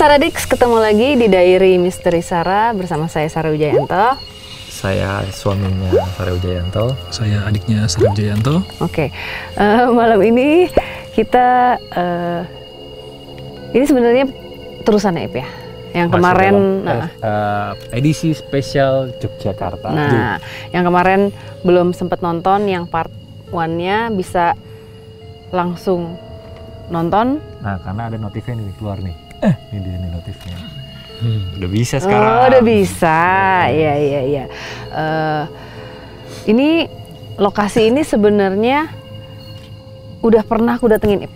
Halo Saradix, ketemu lagi di Diary Misteri Sara bersama saya Sarah Wijayanto. Saya suaminya Sarah Wijayanto. Saya adiknya Sarah Wijayanto. Oke, eh, malam ini kita eh, ini sebenarnya terusan ya, ya. Yang Masih kemarin, dalam, nah, eh, eh, edisi spesial Yogyakarta. nah, yang kemarin belum sempat nonton, yang part one-nya bisa langsung nonton. Nah, karena ada notifnya nih keluar nih. Eh, ini dia nih notifnya. udah bisa sekarang. Oh, udah bisa. Iya, iya, iya. Eh, ini lokasi ini sebenarnya udah pernah aku datengin.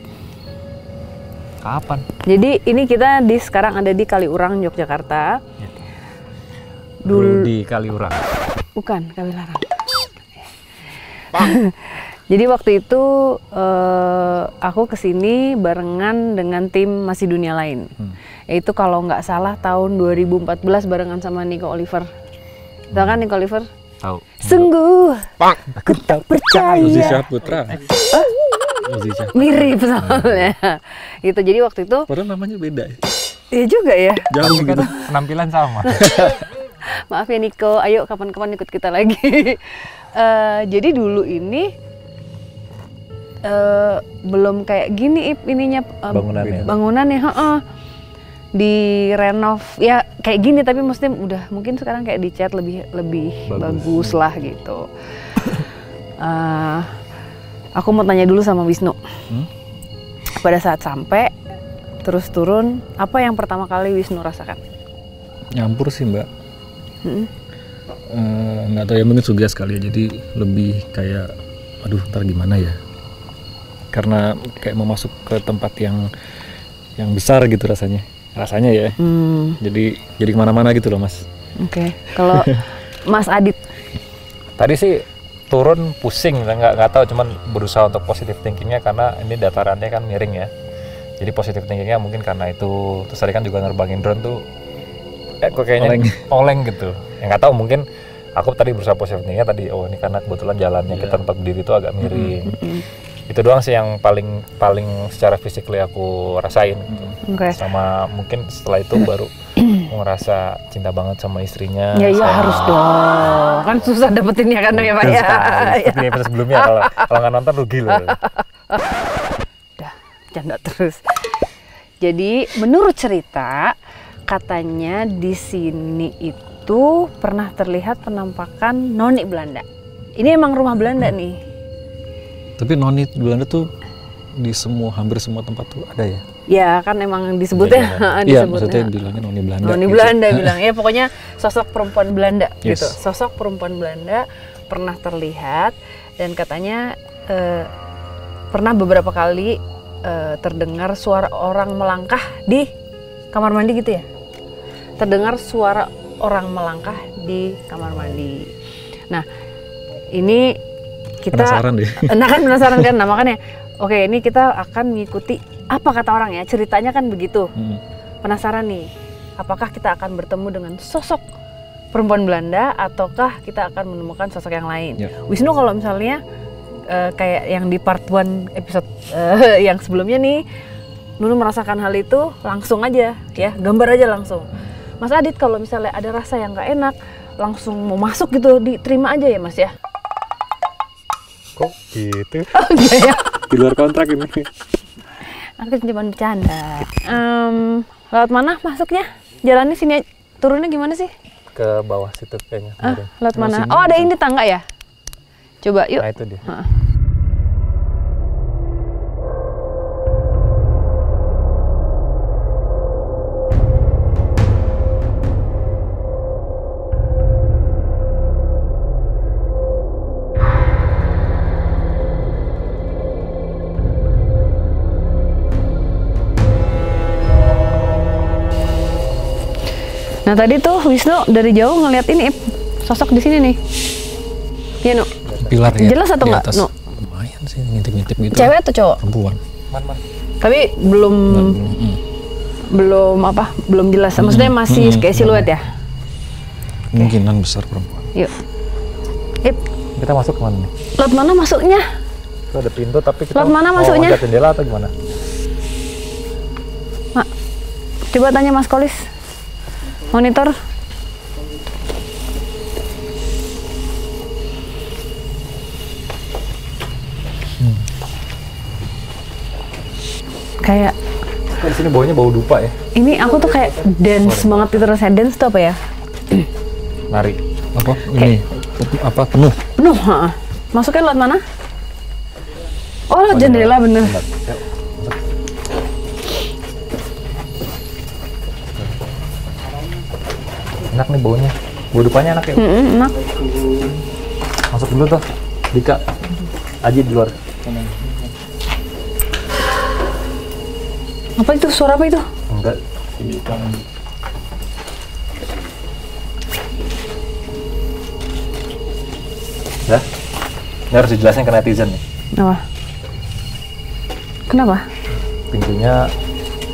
Kapan? Jadi ini kita di sekarang ada di Kaliurang, Yogyakarta. Dulu Dul- di Kaliurang. Bukan, Kawilarang. Jadi waktu itu eh, aku ke sini barengan dengan tim Masih Dunia Lain. Hmm. Yaitu kalau nggak salah tahun 2014 barengan sama Nico Oliver. Tahu kan Nico Oliver? Tahu. Sungguh, aku tak percaya. Uzi Syahputra. Uzi Syah. Mirip soalnya. gitu. Jadi waktu itu, Padahal namanya beda ya. iya juga ya. Jauh gitu. Penampilan sama. Maaf ya Niko, ayo kapan-kapan ikut kita lagi. Eh, jadi dulu ini eh, belum kayak gini ip ininya eh, Bangunannya. bangunannya, heeh. di renov ya kayak gini tapi maksudnya udah mungkin sekarang kayak dicat lebih lebih Bagus. bagus, lah gitu. Eh, aku mau tanya dulu sama Wisnu. Hmm? Pada saat sampai terus turun, apa yang pertama kali Wisnu rasakan? Nyampur sih mbak. Hmm. Nggak tahu ya mungkin sugas kali ya. Jadi lebih kayak, aduh ntar gimana ya. Karena kayak mau masuk ke tempat yang yang besar gitu rasanya. Rasanya ya. Hmm, Jadi jadi ke mana-mana gitu loh mas. Oke, kalau Mas Adit, Tadi sih turun pusing, nggak nggak tahu, cuman berusaha untuk positive thinkingnya karena ini datarannya kan miring ya. Jadi positive thinkingnya mungkin karena itu. Terus tadi kan juga nerbangin drone tuh, eh kok kayaknya Oleng. oleng, gitu. Yang nggak tahu mungkin aku tadi berusaha positive thinkingnya tadi, oh ini karena kebetulan jalannya kita tempat berdiri itu agak miring. Itu doang sih yang paling paling secara fisik aku rasain. oke. Sama mungkin setelah itu baru aku ngerasa cinta banget sama istrinya. Ya iya harus dong, kan susah dapetinnya kan ya Pak ya. Seperti episode sebelumnya kalau kalau nggak nonton rugi loh. Udah, canda terus. Jadi menurut cerita katanya di sini itu pernah terlihat penampakan noni Belanda. Ini emang rumah Belanda nih. Tapi noni Belanda tuh di semua hampir semua tempat tuh ada ya. Ya kan emang disebutnya, Iya disebutnya. maksudnya bilangnya noni Belanda. Noni gitu. Belanda bilang ya pokoknya sosok perempuan Belanda Yes. gitu. Sosok perempuan Belanda pernah terlihat dan katanya eh, pernah beberapa kali eh, terdengar suara orang melangkah di kamar mandi gitu ya. Terdengar suara orang melangkah di kamar mandi. Nah, ini kita Penasaran deh. Nah kan penasaran kan, nah makanya oke ini kita akan mengikuti apa kata orang ya ceritanya kan begitu Hmm. penasaran nih, apakah kita akan bertemu dengan sosok perempuan Belanda ataukah kita akan menemukan sosok yang lain? Ya. Wisnu kalau misalnya eh, kayak yang di part 1 episode eh, yang sebelumnya nih, Nunu merasakan hal itu langsung aja ya, gambar aja langsung. Mas Adit kalau misalnya ada rasa yang nggak enak, langsung mau masuk gitu, diterima aja ya Mas ya? Kok gitu? Oh iya ya. Di luar kontrak ini. Aku cuma bercanda. Em, lewat mana masuknya? Jalannya sini, turunnya gimana sih? Ke bawah situ kayaknya. Ah, lewat mana? sini Oh, ada ini tangga ya? Coba yuk. Nah itu dia. Heeh. Nah tadi tuh Wisnu dari jauh ngeliat ini Ip. sosok di sini nih. Iya Nu. Pilar ya. Jelas atau di nggak, atas. Nu? Lumayan sih ngintip-ngintip gitu. Cewek atau cowok? Perempuan. Man man. Tapi belum Hmm. belum apa? Belum jelas. Maksudnya masih Hmm. kayak siluet ya. Kemungkinan besar perempuan. Yuk. Ip, Kita masuk ke mana nih? lewat mana masuknya? Itu ada pintu tapi kita Lewat mana mau masuknya? jendela atau gimana? Coba tanya Mas Kolis. Monitor. Kayak Kok di sini baunya bau dupa ya? ini aku tuh kayak dance banget itu rasanya dance tuh apa ya? Nari. Apa? Ini apa penuh? Penuh, ha. Masuknya lewat mana? Oh, lewat jendela bener. Bentar, Enak nih baunya. Bau dupanya enak ya. Mm-mm, enak. Masuk dulu tuh. Dika. Aji di luar. Apa itu? Suara apa itu? Enggak. Ya. Ini harus dijelasin ke netizen nih. Apa? Kenapa? Pintunya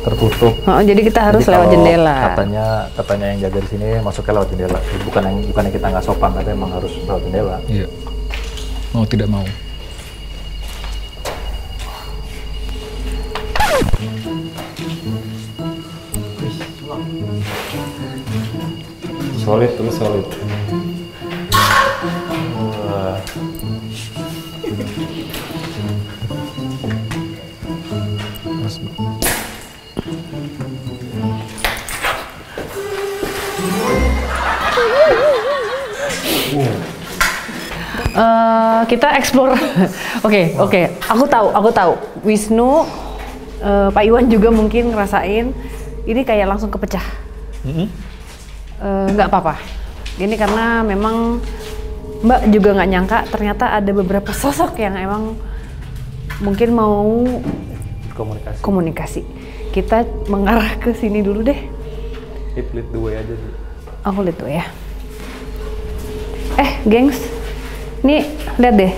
tertutup. Oh, jadi kita harus Jadi lewat jendela. Katanya katanya yang jaga di sini masuknya lewat jendela. Bukan yang bukannya kita nggak sopan, tapi emang harus lewat jendela. Iya. Mau tidak mau. Solid tuh solid. Eh, kita explore. Oke, oke. Aku tahu, aku tahu. Wisnu, eh, Pak Iwan juga mungkin ngerasain ini kayak langsung kepecah. Nggak apa-apa. Ini karena memang Mbak juga nggak nyangka ternyata ada beberapa sosok yang emang mungkin mau Komunikasi. komunikasi. Kita mengarah ke sini dulu deh. Lead the way aja sih. Aku lihat tuh ya. Eh, gengs. Nih, lihat deh.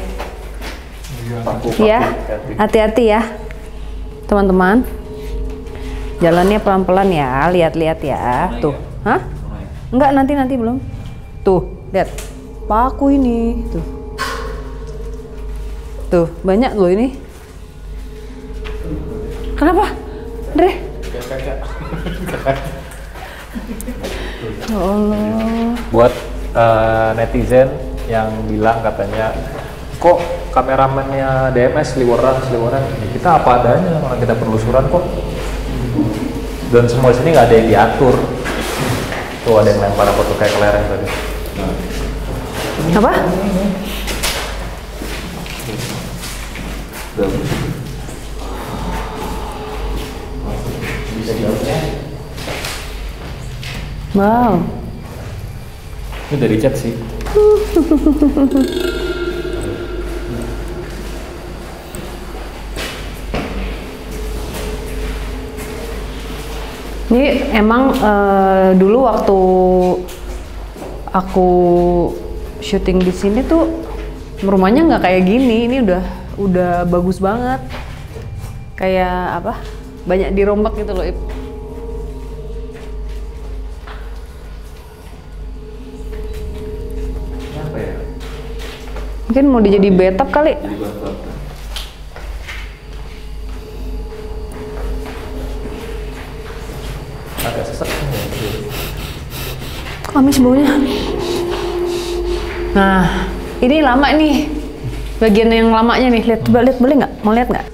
Ya, hati-hati ya. Teman-teman. Jalannya pelan-pelan ya, lihat-lihat ya. Tuh. Hah? Enggak, nanti nanti belum. Tuh, lihat. Paku ini, tuh. Tuh, banyak loh ini. Kenapa? Dre? Ya Allah. Buat eh, netizen yang bilang katanya kok kameramennya DMS seliweran seliweran? Ya, kita apa adanya orang kita penelusuran kok. Dan semua di sini nggak ada yang diatur. Tuh ada yang lempar apa tuh kayak kelereng tadi. Apa? Wow. ini dari chat sih Ini emang eh, dulu waktu aku syuting di sini tuh rumahnya nggak kayak gini. Ini udah udah bagus banget. Kayak apa? Banyak dirombak gitu loh. Mungkin mau dijadi betap kali. agak sih Kok amis baunya? Nah, ini lama nih. Bagian yang lamanya nih. Lihat, coba lihat boleh nggak? Mau lihat nggak?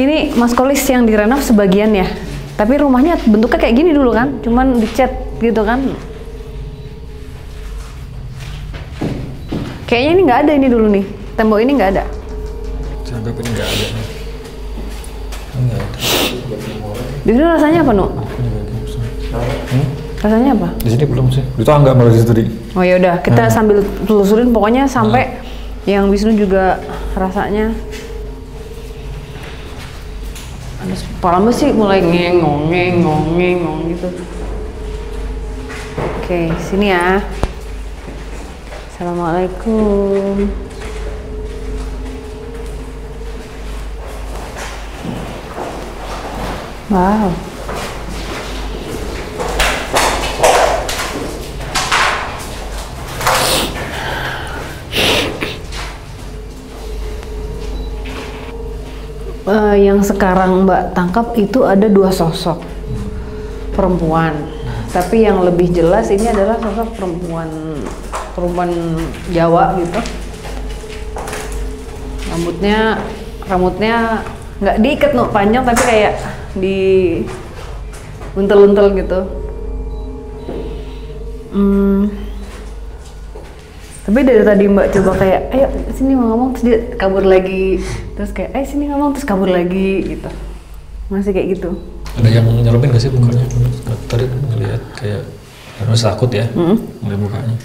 Ini Mas Kolis yang direnov sebagian ya. Tapi rumahnya bentuknya kayak gini dulu kan, cuman dicat gitu kan. Kayaknya ini nggak ada ini dulu nih. Tembok ini nggak ada. Saya anggap ini nggak ada nih. Enggak ada. Di sini rasanya apa, Nu? Hmm? Rasanya apa? Di sini belum sih. Di tangga malah di situ di. Oh ya udah, kita sambil telusurin pokoknya sampai yang Wisnu juga rasanya kepala sih mulai ngengong, ngengong, ngengong gitu. Oke, sini ya. Assalamualaikum. Wow. eh, yang sekarang Mbak tangkap itu ada dua sosok perempuan. Tapi yang lebih jelas ini adalah sosok perempuan perempuan Jawa gitu. Rambutnya rambutnya nggak diikat no panjang tapi kayak di untel-untel gitu. Hmm, tapi dari tadi mbak coba kayak ayo sini mau ngomong terus dia kabur lagi terus kayak ayo sini ngomong terus kabur lagi gitu masih kayak gitu Ada yang nyelupin gak sih mukanya? Tadi ngeliat kayak harus takut ya ngeliat mukanya.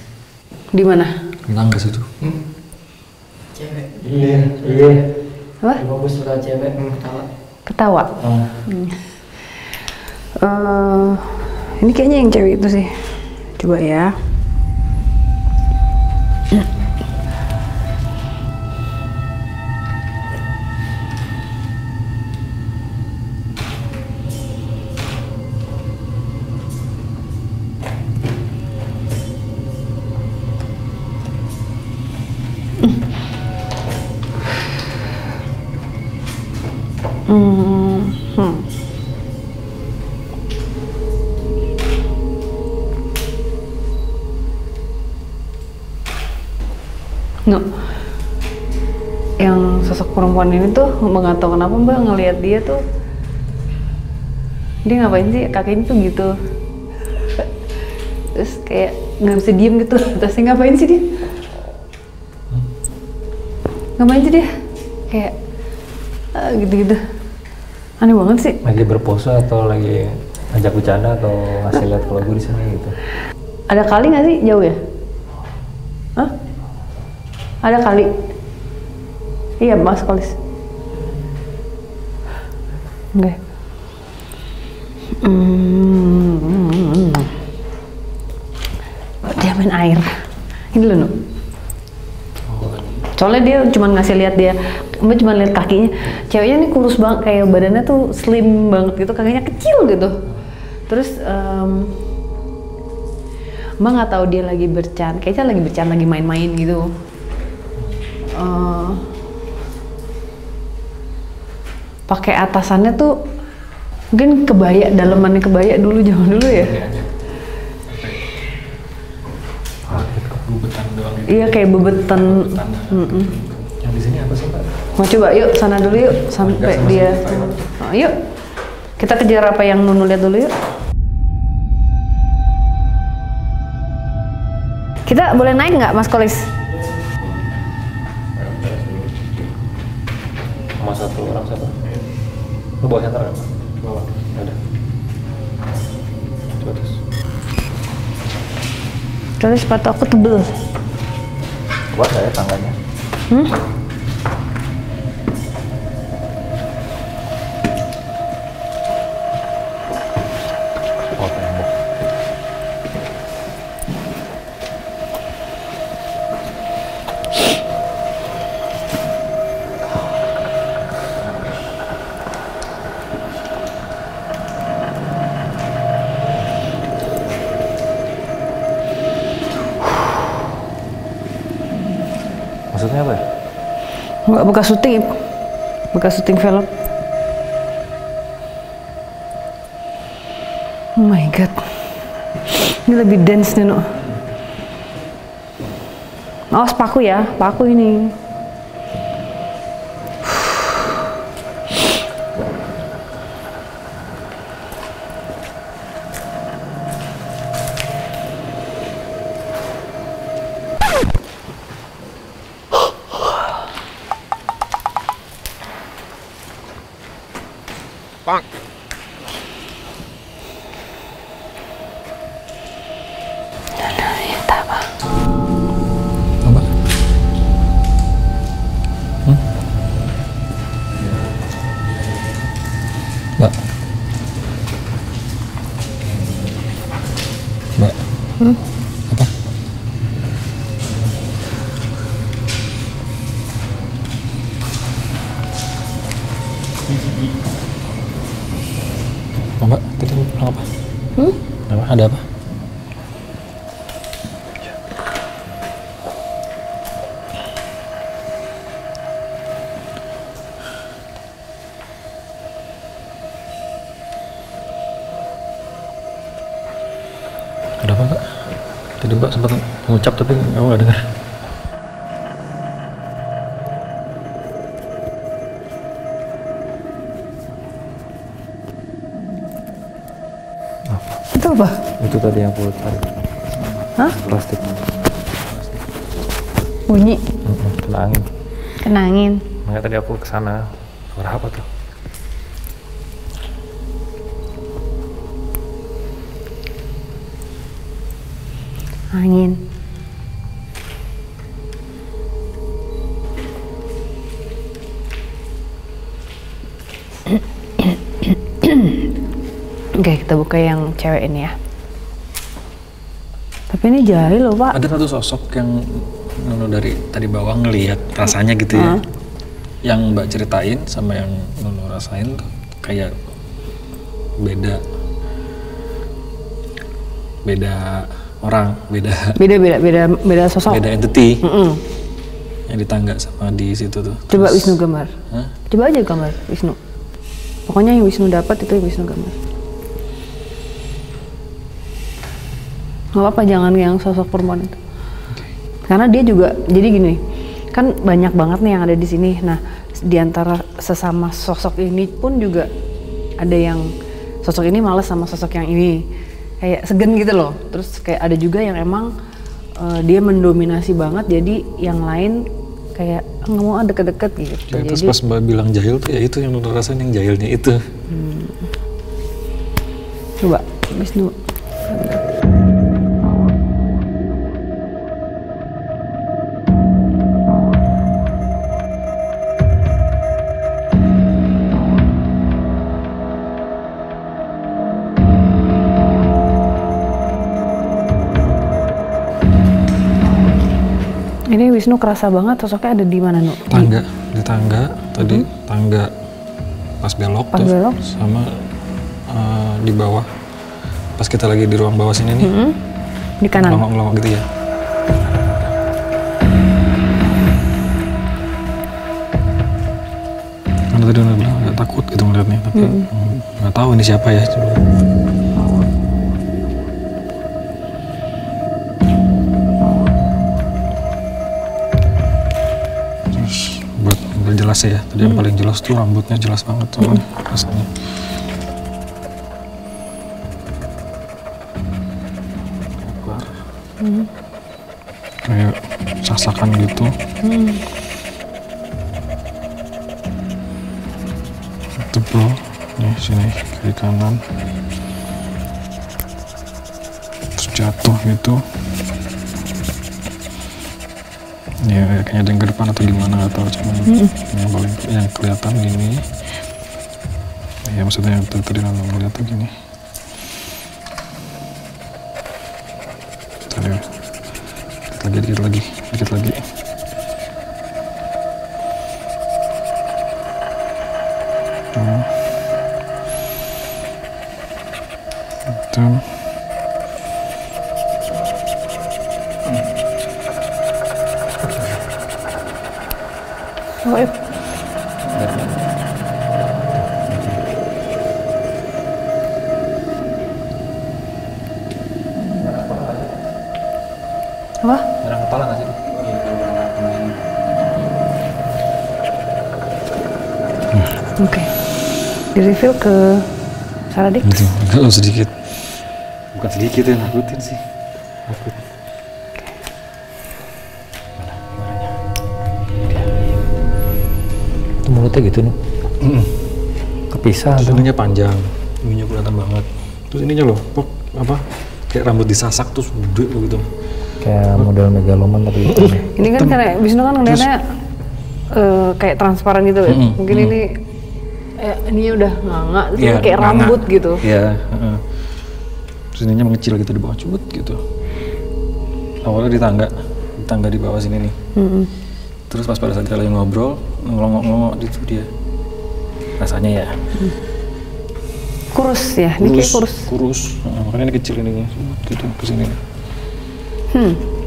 Di mana? Nangis itu. cewek. Iya, iya. apa? Bagus suka cewek ketawa. Ketawa? Oh. Eh, ini kayaknya yang cewek itu sih. Coba ya. Hmm, perempuan ini tuh nggak tahu kenapa mbak? Ngelihat dia tuh dia ngapain sih? Kakinya tuh gitu. Terus kayak nggak bisa diem gitu. Terus ngapain sih dia? Ngapain sih dia? Kayak eh, gitu-gitu. Aneh banget sih. Lagi berpose atau lagi ngajak bercanda atau ngasih lihat kalau gue di sini gitu. ada kali nggak sih? Jauh ya? Hah? ada kali iya mas kolis enggak hmm. dia main air. Ini loh Nuk. soalnya dia cuma ngasih lihat dia mbak cuma lihat kakinya. Ceweknya ini kurus banget kayak badannya tuh slim banget gitu kakinya kecil gitu. Terus em, mbak nggak tahu dia lagi bercanda kayaknya lagi bercanda lagi main-main gitu. Eh, pakai atasannya tuh mungkin kebaya dalemannya kebaya dulu zaman dulu ya Bubetan doang gitu. iya kayak bebetan. Yang di sini apa sih Pak? Mau coba yuk sana dulu yuk sampai sama dia. Oh, yuk. Kita kejar apa yang Nunu lihat dulu yuk. Kita boleh naik nggak Mas Kolis? Lu bawa senter nggak? Bawa. Ada. Coba terus. Soalnya sepatu aku tebel. Kuat nggak ya tangganya? Hmm? Bekas syuting, bekas syuting film. Oh my god, ini lebih dance nih no. Awas paku ya, paku ini. Mengucap tapi aku nggak dengar. Itu apa? Itu tadi yang aku tarik. Hah? Plastik. Bunyi. Mm-mm, kena angin Kena angin. makanya tadi aku ke sana cewek ini ya. Tapi ini jahil loh, Pak. Ada satu sosok yang Nono dari tadi bawah ngelihat rasanya gitu ya. Yang Mbak ceritain sama yang Nono rasain tuh kayak beda beda orang, beda Beda beda beda beda sosok. beda entity Mm-mm. yang di tangga sama di situ tuh. Coba Terus- Wisnu gambar. Hah? Coba aja gambar Wisnu. Pokoknya yang Wisnu dapat itu yang Wisnu gambar. Gak apa-apa jangan yang sosok perempuan itu. Karena dia juga jadi gini, kan banyak banget nih yang ada di sini. Nah, di antara sesama sosok ini pun juga ada yang sosok ini malas sama sosok yang ini. Kayak segen gitu loh. Terus kayak ada juga yang emang eh, dia mendominasi banget jadi yang lain kayak "Ah, nggak mau ah, deket-deket gitu. Ya, terus jadi pas Mbak bilang jahil tuh ya itu yang Nono rasain yang jahilnya itu. coba Wisnu. Wisnu kerasa banget sosoknya ada di mana, Nu? Tangga, di tangga tadi tangga pas belok Pas tuh belok. sama eh, di bawah. Pas kita lagi di ruang bawah sini nih. Hmm? Di kanan. Ngelongok-ngelongok gitu ya. Karena tadi udah bilang takut gitu ngeliatnya, tapi mm, nggak tahu ini siapa ya. Coba. Buat jelas ya, tadi yang paling jelas tuh rambutnya jelas banget soalnya rasanya. Keluar. Kayak sasakan gitu. Tebel. Nih sini kiri kanan. Terus jatuh gitu. Ya kayaknya ada yang ke depan atau gimana tahu cuman yang paling yang kelihatan ini. Ya maksudnya yang tadi nonton ngeliat tuh gini. Tadi dikit lagi dikit lagi dikit lagi. Reveal ke Saradik. Agak sedikit. Bukan sedikit ya nakutin sih. Takut. Itu mulutnya gitu nih. Kepisah Terus tuh. ininya panjang, ininya kelihatan banget. Terus ininya loh, pok apa? Kayak rambut disasak terus gede loh gitu. Kayak model megaloman tapi. Ini kan karena Wisnu kan ngeliatnya eh, kayak transparan gitu ya. Mm-mm, Mungkin ini eh, ini udah nganga, terus ini kayak nganga. rambut gitu. Iya. heeh. Terus ininya mengecil gitu di bawah cut gitu. Awalnya di tangga, di tangga di bawah sini nih. Mm-mm. Terus pas pada saat kita lagi ngobrol, ngelongok-ngelongok di situ dia. Rasanya ya. Kurus ya, ini kayak kurus. Kurus. Heeh, makanya ini kecil ininya. Gitu ke sini. Hmm.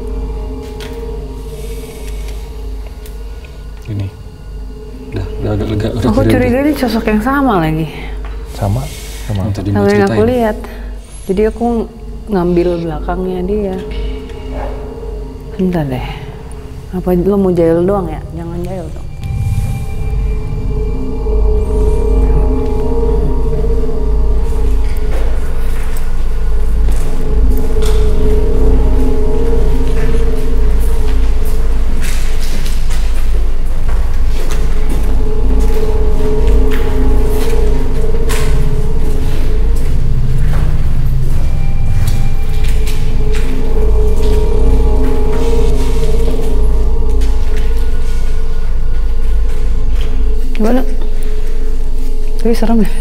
Agak lega. Aku curiga ini sosok yang sama lagi. Sama sama Yang tadi Sama yang aku lihat. Jadi aku ngambil belakangnya dia. Bentar deh. Apa lo mau jail doang ya? Jangan jail dong. Tapi serem ya?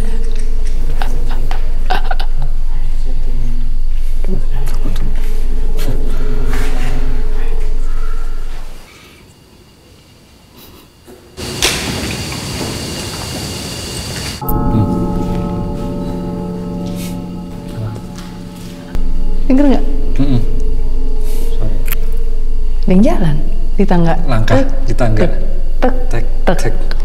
Denger nggak? Mm-mm. Sorry. Ada yang jalan di tangga. Langkah Tek, di tangga. tek, Tek, tek. tek.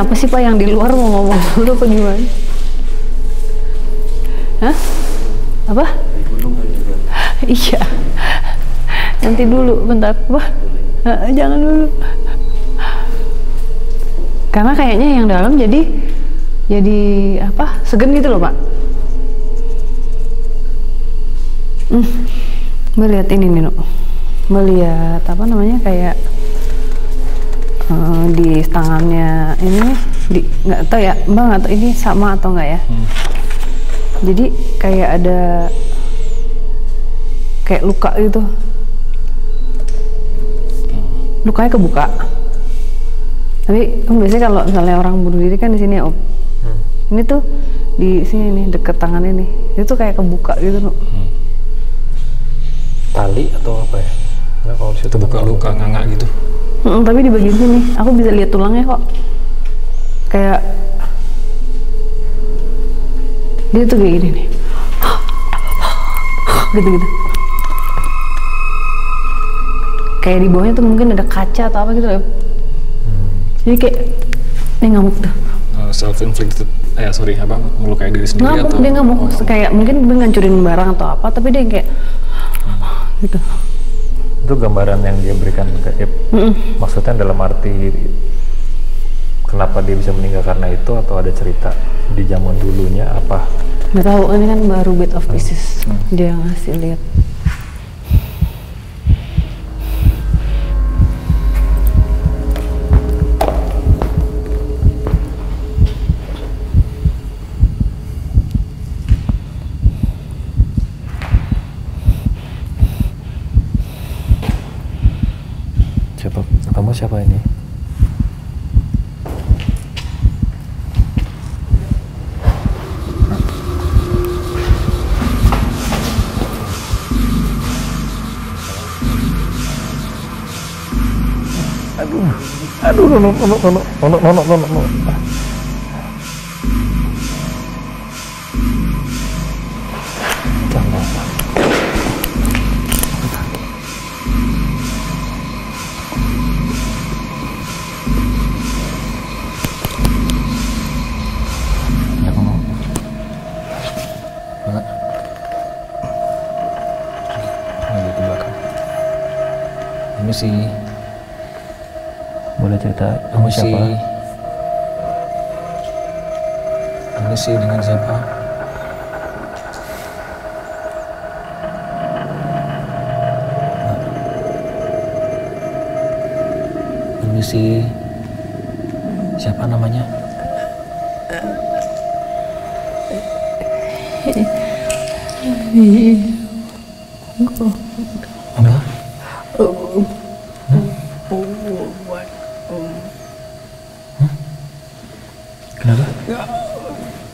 Kenapa sih Pak yang di luar mau ngomong dulu apa gimana? Hah? Apa? iya. Nanti dulu, bentar. Apa? Ah, Jangan dulu. Karena kayaknya yang dalam jadi jadi apa? Segen gitu loh Pak. Hmm. Melihat ini nih. Melihat apa namanya kayak di tangannya ini di nggak tahu ya mbak nggak tahu ini sama atau enggak ya? Jadi kayak ada kayak luka gitu. Lukanya kebuka. Tapi kan biasanya kalau misalnya orang bunuh diri kan di sini ya om. Ini tuh di sini nih deket tangan ini. Itu kayak kebuka gitu Nuk. Tali atau apa ya? Nah, kalau di situ Buka luka nganga gitu. Mm, tapi di bagian sini aku bisa lihat tulangnya kok. Kayak dia tuh kayak gini nih. Gitu gitu kayak di bawahnya tuh mungkin ada kaca atau apa gitu loh. Jadi kayak dia ngamuk tuh. Self inflicted eh sorry apa melukai diri sendiri ngamuk atau dia ngamuk. Oh, kayak mungkin dia ngancurin barang atau apa tapi dia kayak gitu itu gambaran yang dia berikan ke Ip. Maksudnya dalam arti kenapa dia bisa meninggal karena itu atau ada cerita di zaman dulunya apa? nggak tahu ini kan baru bit of pieces dia ngasih lihat siapa ini? Aduh, aduh, nono, nono, nono, nono, nono, nono, sih. Boleh cerita kamu kamu siapa? sih. Dengan siapa? Sih. Siapa namanya? Apa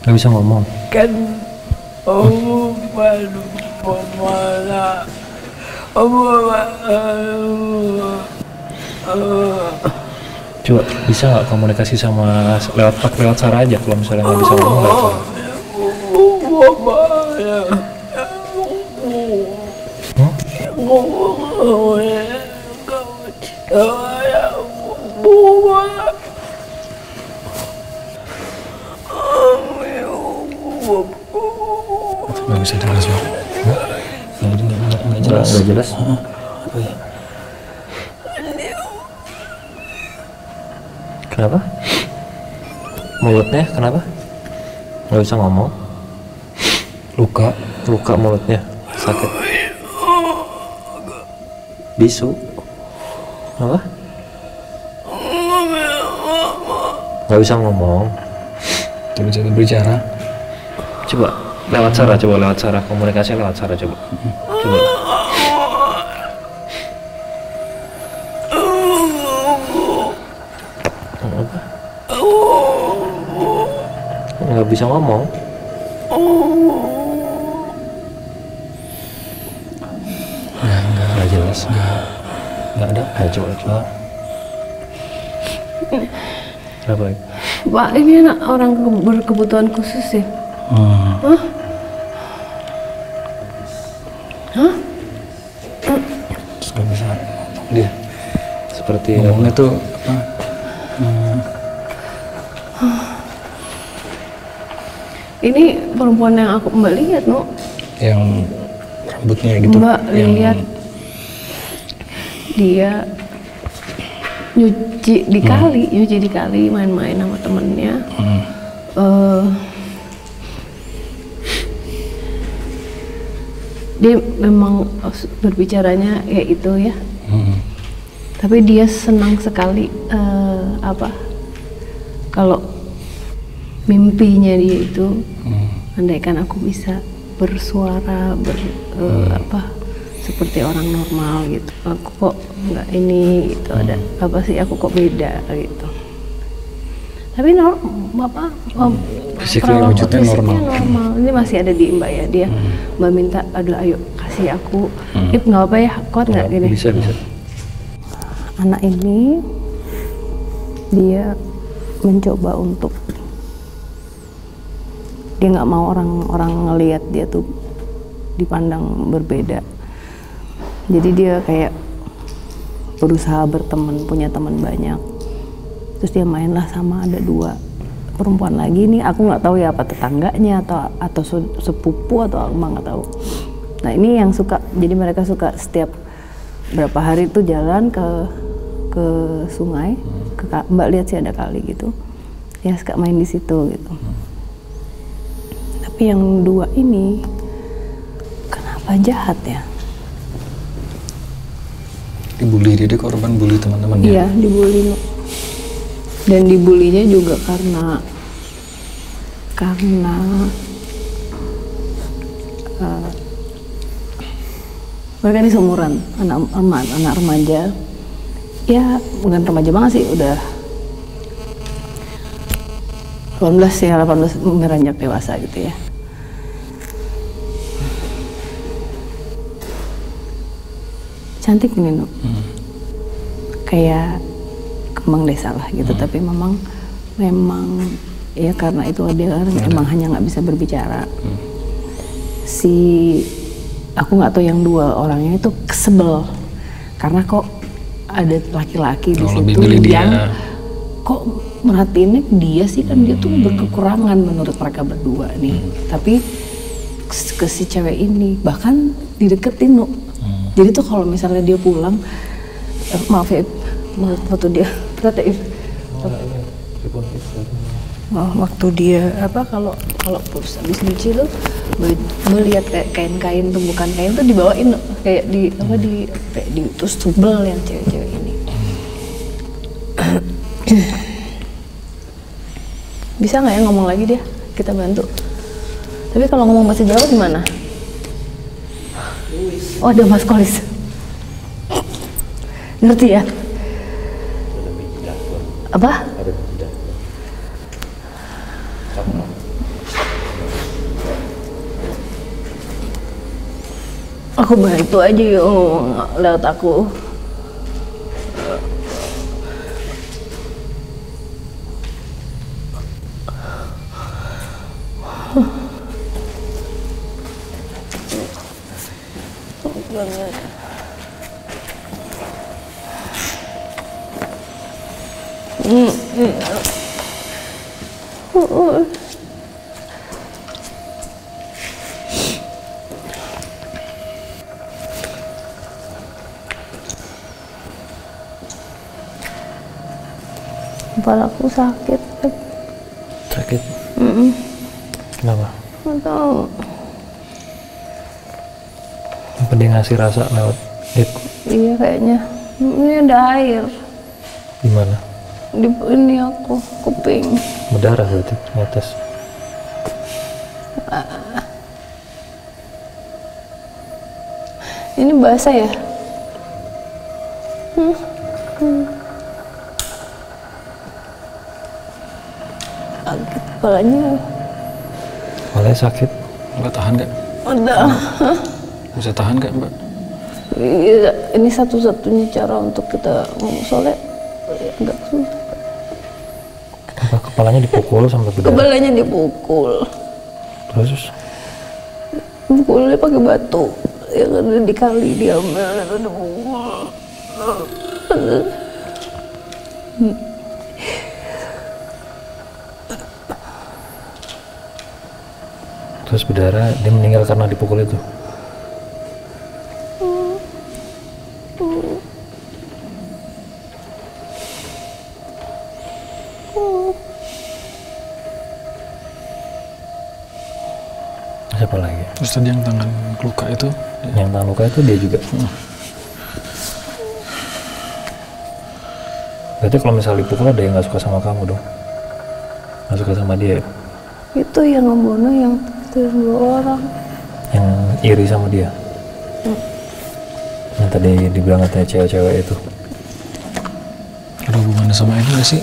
Gak bisa ngomong. kan oh malu pemala oh Coba bisa nggak komunikasi sama lewat lewat Sarah aja kalau misalnya nggak bisa ngomong lewat kenapa? Nggak bisa ngomong. Luka. Luka mulutnya. Sakit. Bisu. Apa? Nggak bisa ngomong. Tidak bisa berbicara. Coba lewat cara, coba lewat cara komunikasi lewat cara coba. Coba. Apa? Nggak bisa ngomong. Nggak jelas. Nggak, nggak ada. Ayo coba coba. Apa? Pak, ini anak orang ke- berkebutuhan khusus ya? Hmm. Terus nggak bisa. Dia Seperti ngomongnya tuh apa? Ini perempuan yang aku Mbak lihat, no. Yang rambutnya gitu. Mbak yang lihat dia nyuci di kali, nyuci di kali, main-main sama temennya. Hmm. Eh, dia memang berbicaranya kayak itu ya. Hmm. Tapi dia senang sekali eh, apa? Kalau mimpinya dia itu, Hmm. andaikan aku bisa bersuara, ber eh, apa? Seperti orang normal gitu. Aku kok nggak ini gitu ada apa sih? Aku kok beda gitu. Tapi no, bapak oh, Physically perawat wujudnya fisiknya normal. normal. Ini masih ada di mbak ya dia. Mbak minta, aduh ayo kasih aku. Ip nggak apa ya, kuat nggak gini? bisa bisa. anak ini dia mencoba untuk dia nggak mau orang-orang ngelihat dia tuh dipandang berbeda. Jadi dia kayak berusaha berteman punya teman banyak. Terus dia mainlah sama ada dua perempuan lagi nih. Aku nggak tahu ya apa tetangganya atau atau se- sepupu atau apa nggak tahu. Nah ini yang suka jadi mereka suka setiap berapa hari tuh jalan ke ke sungai ke mbak lihat sih ada kali gitu. Ya suka main di situ gitu tapi yang dua ini kenapa jahat ya Dibully dia, dia korban bully teman-temannya. Iya, dibully. Dan dibulinya juga karena karena eh, mereka ini seumuran anak anak, anak remaja. Ya, bukan remaja banget sih, udah 18 ya, 18 meranjak dewasa gitu ya. Cantik ini, Nuk. Kayak kembang desa lah gitu tapi memang memang ya karena itu dia kan emang hanya nggak bisa berbicara. Si aku nggak tahu yang dua orangnya itu kesebel. Karena kok ada laki-laki di Oh, situ milih dia. yang kok merhatiinnya dia sih kan dia tuh berkekurangan menurut mereka berdua nih. Tapi ke ke si cewek ini bahkan dideketin Nuk. Jadi tuh kalau misalnya dia pulang eh, maaf ya waktu dia ternyata If. Oh, waktu dia apa kalau kalau pus habis nyuci tuh melihat kayak kain-kain tumbukan kain tuh dibawain kayak di apa di kayak di terus tebel yang cewek-cewek ini. Bisa nggak ya ngomong lagi dia? Kita bantu. Tapi kalau ngomong bahasa Jawa gimana Oh ada mas kolis. Ngerti ya? Apa? Aku bantu aja ya yuk lewat aku. Kepalaku sakit sakit? Kenapa? Nggak tahu. Apa dia ngasih rasa lewat it iya kayaknya. Ini ada air. Gimana di ini aku kuping. Berdarah berarti netes ini basah ya? Sakit kepalanya malah sakit. Mbak tahan nggak? ada. Bisa tahan nggak Mbak? Iya, ini satu-satunya cara untuk kita ngomong soalnya agak susah apa kepalanya dipukul sampai berdarah? Kepalanya dipukul. Terus? Pukulnya pakai batu. Yang ada di kali diambil dan ada terus berdarah dia meninggal karena dipukul itu. Siapa lagi? Terus tadi yang tangan luka itu? Yang tangan luka itu dia juga. Berarti kalau misalnya dipukul ada yang nggak suka sama kamu dong? Nggak suka sama dia ya? itu yang ngebunuh yang itu dua orang. Yang iri sama dia? Yang tadi dibilang katanya cewek-cewek itu. Ada hubungannya sama ini nggak sih?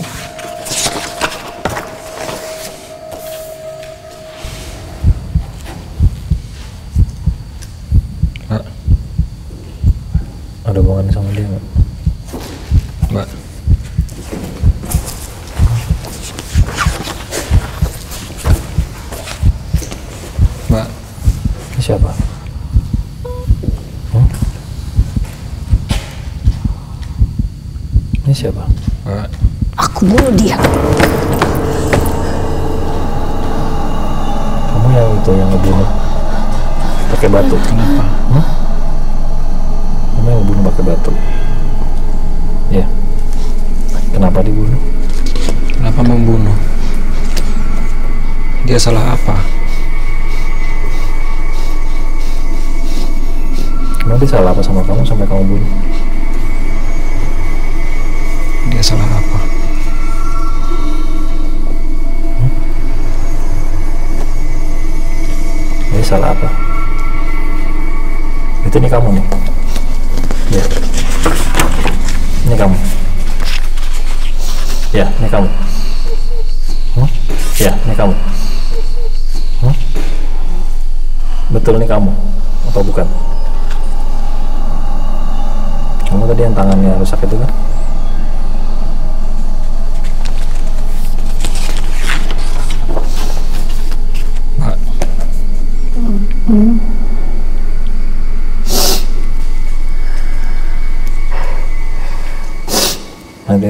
Ada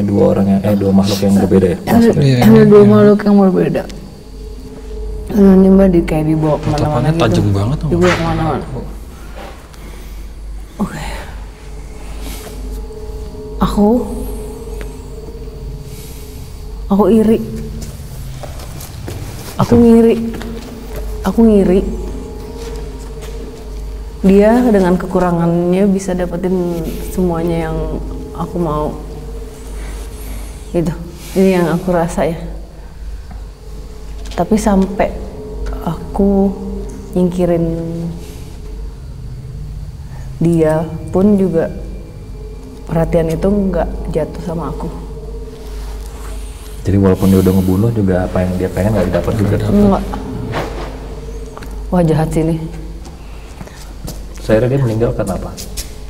dua orang yang eh dua makhluk yang berbeda ya? Iya, ada dua makhluk yang berbeda. Ini mbak di kayak dibawa ke mana-mana gitu. tajam banget tuh. dibawa ke mana-mana. Oke. Aku aku iri. Aku ngiri. Aku ngiri dia dengan kekurangannya bisa dapetin semuanya yang aku mau. Itu ini yang aku rasa ya. Tapi sampai aku nyingkirin dia pun juga perhatian itu nggak jatuh sama aku. Jadi walaupun dia udah ngebunuh juga apa yang dia pengen nggak didapat juga. enggak wah jahat sih nih Saya dia meninggal karena apa?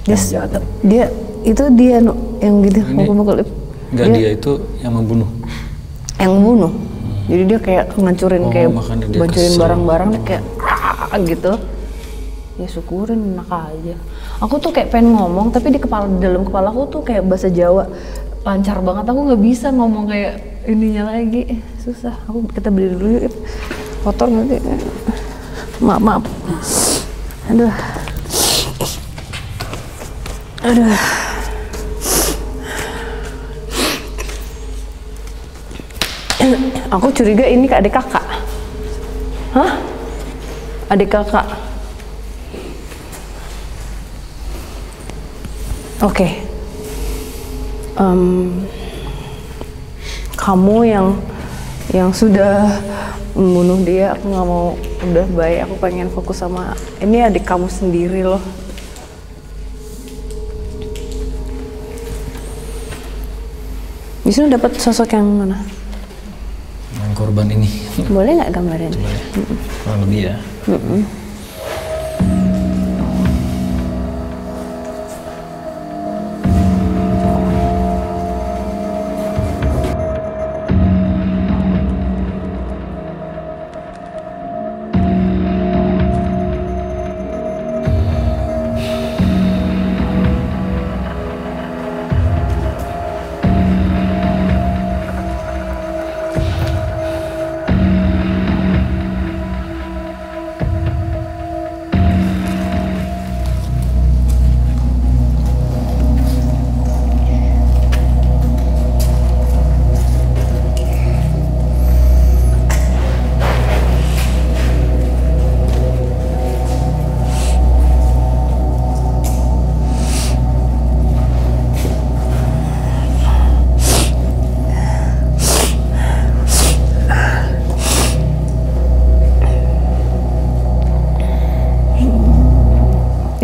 Dia, Yang jahat. dia itu dia no, yang gitu mukul-mukul Enggak dia itu yang membunuh. yang bunuh. Jadi dia kayak ngancurin Oh, kayak dia bancurin barang-barang dia kayak "Ah," gitu. Ya syukurin enak aja. Aku tuh kayak pengen ngomong tapi di kepala di dalam kepala aku tuh kayak bahasa Jawa lancar banget. Aku nggak bisa ngomong kayak ininya lagi. Susah. Aku kita beli dulu yuk. Kotor nanti. Maaf, maaf. Aduh. Aduh. Aku curiga ini ke adik kakak. Hah? Adik kakak. Oke. Em, kamu yang yang sudah membunuh dia, aku nggak mau udah baik. Aku pengen fokus sama ini adik kamu sendiri loh. Wisnu dapat sosok yang mana? Yang korban ini. Boleh nggak gambarin? Kurang lebih ya.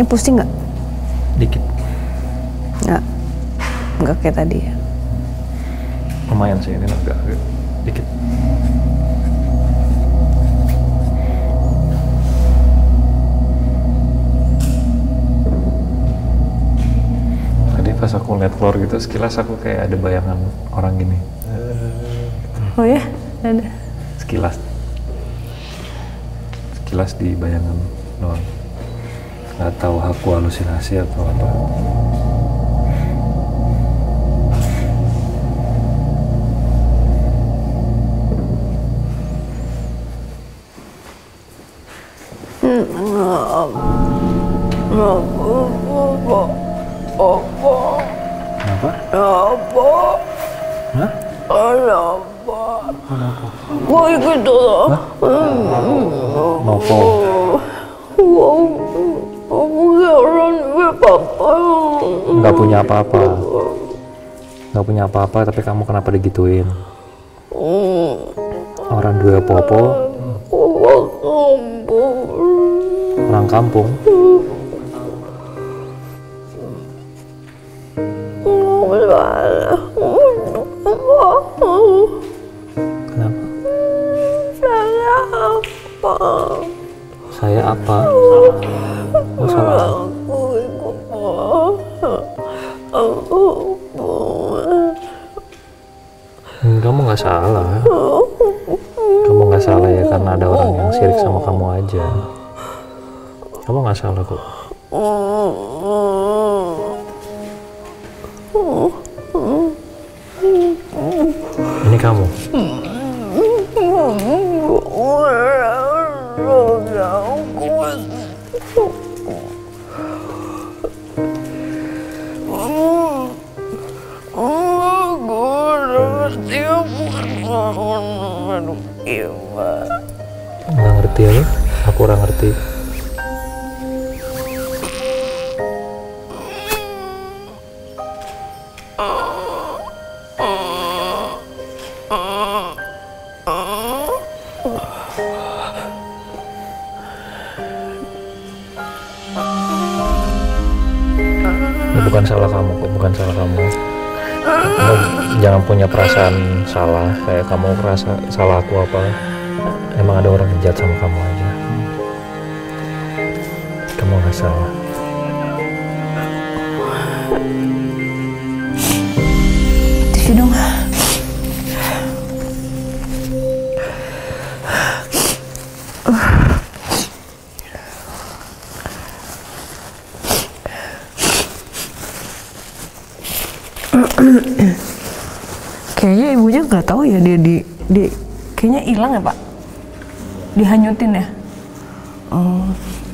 Ini pusing nggak? Dikit. Nggak. Nggak kayak tadi ya. Lumayan sih ini agak agak dikit. Tadi pas aku lihat floor gitu, sekilas aku kayak ada bayangan orang gini. Oh ya? Ada. Sekilas. Sekilas di bayangan doang. Nggak tahu aku halusinasi atau apa. Apa-apa tapi kamu kenapa digituin? Orang dua popo. Orang kampung Kamu nggak salah. Kamu nggak salah ya karena ada orang yang sirik sama kamu aja. Kamu nggak salah kok Ini bukan salah kamu kok, bukan salah kamu. Kamu jangan punya perasaan salah, kayak kamu merasa salah aku apa. Emang ada orang yang jahat sama kamu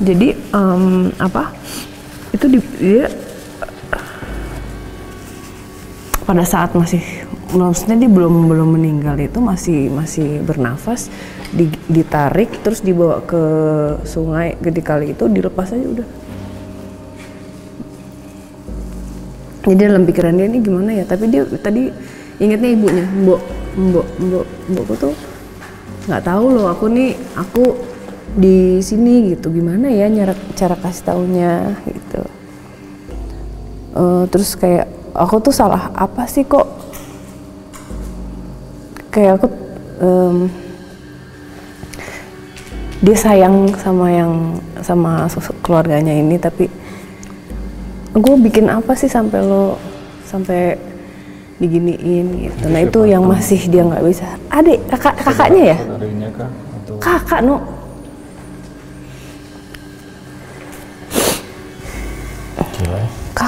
jadi em, apa? Itu di, dia pada saat masih maksudnya dia belum belum meninggal itu masih masih bernafas di- ditarik terus dibawa ke sungai gede kali itu dilepas aja udah jadi dalam pikiran dia ini gimana ya tapi dia tadi ingetnya ibunya mbok mbok mbok mbokku tuh nggak tahu loh aku nih aku di sini gitu. Gimana ya cara cara kasih taunya gitu. Eh, terus kayak aku tuh salah apa sih kok? Kayak aku em, dia sayang sama yang sama sosok keluarganya ini tapi gue bikin apa sih sampai lo sampai diginiin gitu. Nah itu yang masih dia nggak bisa. Adik kakak kakaknya ya? Kakak no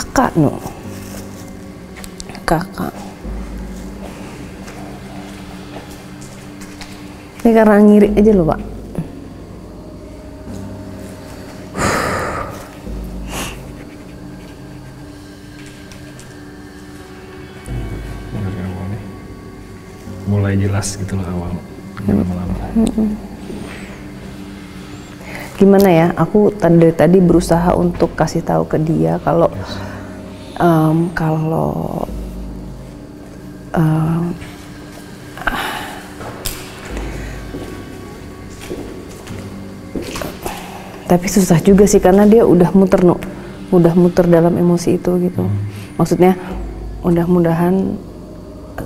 kakak no. Kakak. Ini karena ngiri aja loh pak. Mulai jelas gitu loh awal lama-lama gimana ya aku tadi tadi berusaha untuk kasih tahu ke dia kalau em, kalau em, tapi susah juga sih karena dia udah muter no udah muter dalam emosi itu gitu. Maksudnya mudah-mudahan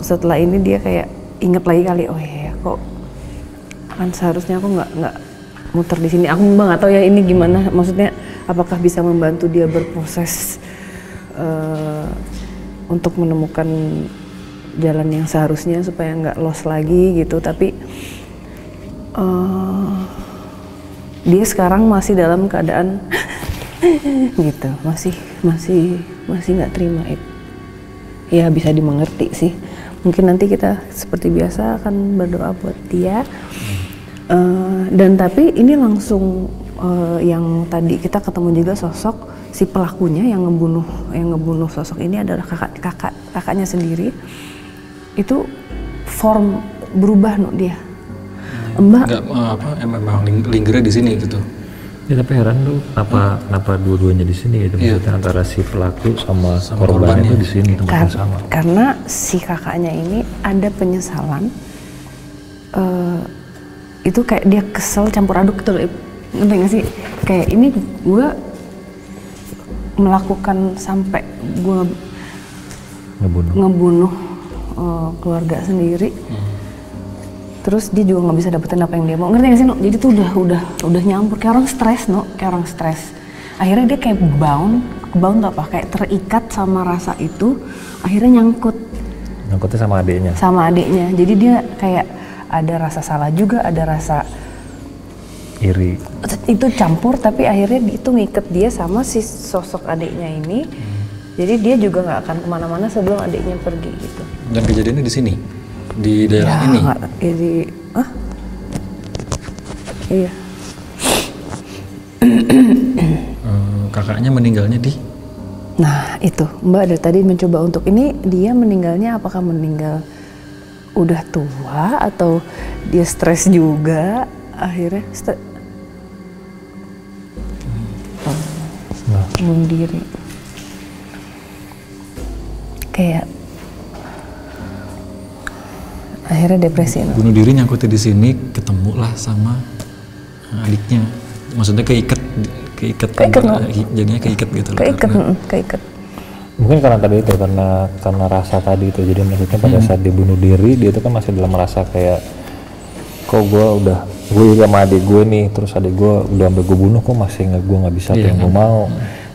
setelah ini dia kayak inget lagi kali oh ya, kok kan seharusnya aku nggak nggak muter di sini. Aku nggak tahu ya ini gimana. Maksudnya apakah bisa membantu dia berproses eh, untuk menemukan jalan yang seharusnya supaya nggak lost lagi gitu. Tapi eh, dia sekarang masih dalam keadaan gitu. Masih masih masih nggak terima itu ya bisa dimengerti sih. Mungkin nanti kita seperti biasa akan berdoa buat dia. Eh, dan tapi ini langsung eh, yang tadi kita ketemu juga sosok si pelakunya yang ngebunuh yang ngebunuh sosok ini adalah kakak kakak kakaknya sendiri itu form berubah no dia mbak nggak eh, apa emang linggernya di sini gitu Ya tapi heran tuh kenapa kenapa dua-duanya di sini gitu Iya. maksudnya antara si pelaku sama, Sama korbannya korbannya. itu di sini tempat Kar- yang sama. karena si kakaknya ini ada penyesalan eh, itu kayak dia kesel campur aduk gitu loh ngerti gak sih kayak ini gue melakukan sampai gue Ngebunuh. ngebunuh eh, keluarga sendiri. Terus dia juga nggak bisa dapetin apa yang dia mau. Ngerti gak sih no jadi tuh udah udah udah nyampur. Kayak orang stres no kayak orang stres. Akhirnya dia kayak bound bound apa? Kayak terikat sama rasa itu akhirnya nyangkut. Nyangkutnya sama adiknya. sama adiknya. Jadi dia kayak ada rasa salah juga ada rasa Iri. itu campur tapi akhirnya itu ngiket dia sama si sosok adiknya ini. Jadi dia juga nggak akan ke mana-mana sebelum adiknya pergi gitu. Dan kejadiannya di sini? Di daerah ini? nggak jadi ah iya. Eh, kakaknya meninggalnya di? Nah itu. Mbak dari tadi mencoba untuk ini dia meninggalnya apakah meninggal udah tua atau dia stres juga akhirnya stre- Nah, bunuh diri. Kayak akhirnya depresi bunuh diri nyangkutnya di sini ketemu lah sama adiknya. Maksudnya keikat keikat Keikat, antara- no? jadinya keikat gitu loh keikat karena- keikat mungkin karena tadi itu karena karena rasa tadi itu. Jadi maksudnya pada saat dia bunuh diri dia itu kan masih dalam rasa kayak kok gue udah gue sama adik gue nih terus adik gue udah sampai gue bunuh kok masih nggak gue nggak bisa apa Iya. yang gue mau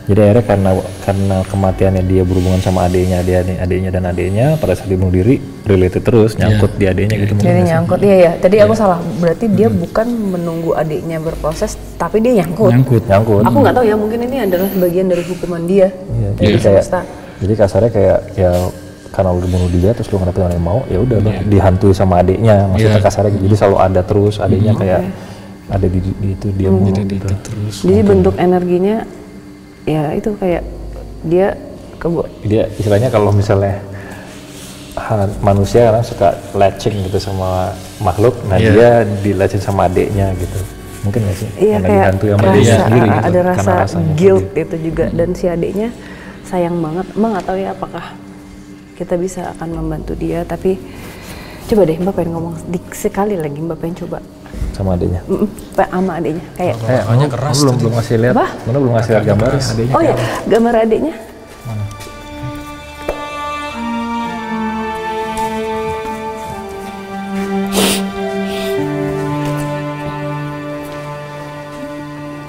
Jadi akhirnya karena karena kematiannya dia berhubungan sama adiknya, dia adiknya dan adiknya pada saat dia bunuh diri related terus nyangkut di adiknya gitu mungkin Jadi nyangkut, iya ya. Tadi aku salah. Berarti dia bukan menunggu adiknya berproses, tapi dia nyangkut. nyangkut Nyangkut. Aku nggak tahu ya, mungkin ini adalah bagian dari hukuman dia. Iya, dari jadi kayak jadi kasarnya kayak ya karena lu bunuh dia terus lu nggak dapet yang mau ya udah lu dihantui sama adiknya maksudnya Iya. kasarnya gitu. jadi selalu ada terus adiknya kayak ada di, di itu dia jadi gitu. itu terus Jadi bentuk energinya, ya itu kayak dia kebo dia istilahnya kalau misalnya ha- manusia kan suka latching gitu sama makhluk nah Iya. dia di latching sama adiknya gitu mungkin nggak sih Iya Karena kayak sama rasa adiknya sendiri gitu. ada Karena rasa guilt itu juga dan si adiknya sayang banget. Emang nggak tahu ya apakah kita bisa akan membantu dia. Tapi coba deh Mbak pengen ngomong dik- sekali lagi Mbak pengen coba. Sama adiknya? Mm, mm, Pak, sama adiknya kayak Eh, lu- keras lu belum belum ngasih lihat, Apa? mana belum ngasih lihat gambar? Adiknya. oh ya gambar adiknya.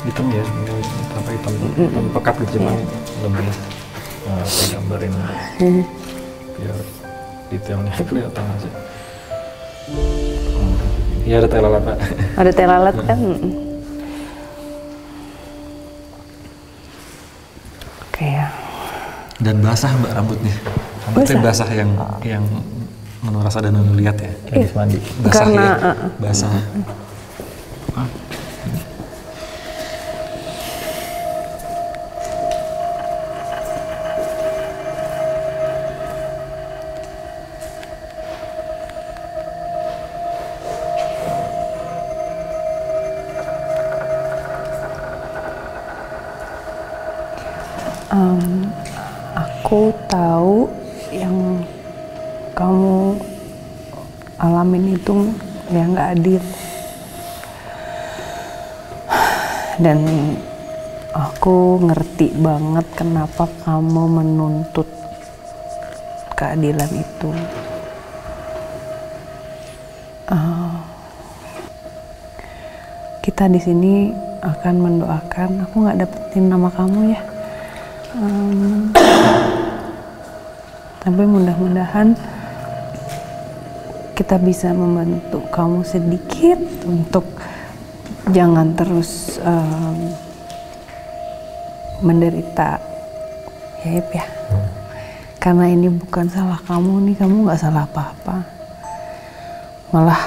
Hitam ya apa hitam. Hitam pekat gitu cuman lebih nah, saya gambarin. Biar detailnya kelihatan aja Iya ada tela pak. ada teh lalat kan? Mm. oke ya. Dan basah mbak rambutnya. Rambutnya basah, yang yang menurut rasa dan lihat ya. Habis mandi. basah Karena, ya? uh, uh. Alamin itu ya nggak adil. Dan aku ngerti banget kenapa kamu menuntut keadilan itu. Eh, kita di sini akan mendoakan. Aku nggak dapetin nama kamu ya. Em, tapi mudah-mudahan kita bisa membantu kamu sedikit untuk jangan terus em, menderita. Ya Ip ya. Karena ini bukan salah kamu nih kamu nggak salah apa-apa. Malah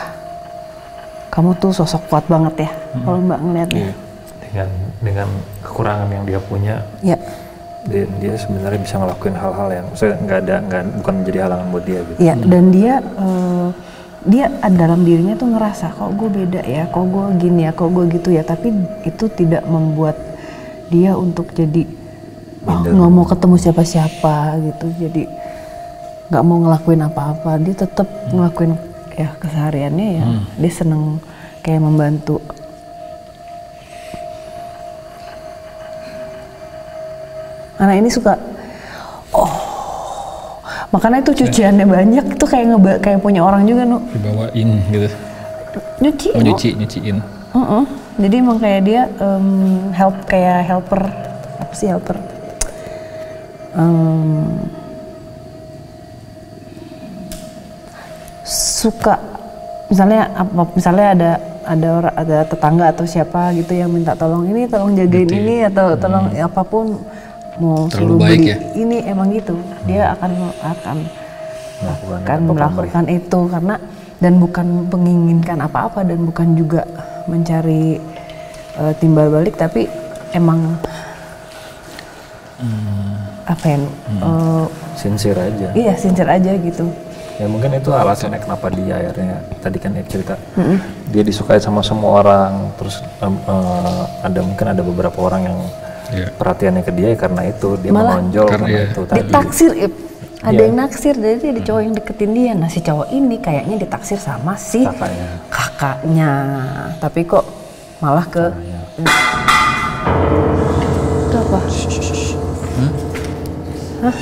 kamu tuh sosok kuat banget ya kalau mbak ngeliatnya Dengan dengan kekurangan yang dia punya, ya. dia, dia sebenarnya bisa ngelakuin hal-hal yang, saya nggak ada nggak bukan menjadi halangan buat dia gitu. Ya, dan dia eh, dia dalam dirinya tuh ngerasa kok gue beda ya, kok gue gini ya, kok gue gitu ya, tapi itu tidak membuat dia untuk jadi oh, nggak mau ketemu siapa-siapa gitu, jadi nggak mau ngelakuin apa-apa, dia tetap ngelakuin ya kesehariannya ya, dia seneng kayak membantu. Anak ini suka makanya itu cuciannya banyak tuh kayak ngeba kayak punya orang juga nu. Dibawain gitu. Nyuci oh, nyuci nyuciin. Heeh. jadi emang kayak dia em, help kayak helper. Apa sih helper? Em, suka. Misalnya apa misalnya ada ada orang ada tetangga atau siapa gitu yang minta tolong ini tolong jagain ini atau tolong apa pun mau Terlalu suruh baik beli. ya? ini emang gitu. Dia akan akan akan melakukan itu karena dan bukan menginginkan apa-apa dan bukan juga mencari eh, timbal balik tapi emang apa ya eh, Sincere aja. iya sincere aja gitu. Ya mungkin itu alasannya kenapa dia akhirnya tadi kan Ip cerita dia disukai sama semua orang terus em, eh, ada mungkin ada beberapa orang yang Iya. perhatiannya ke dia ya karena itu dia Malah- menonjol Karena karena iya. itu tadi. ditaksir ada Iya. yang naksir jadi ada cowok yang deketin dia nah si cowok ini kayaknya ditaksir sama si Kakaknya. kakaknya tapi kok malah ke itu apa Hah?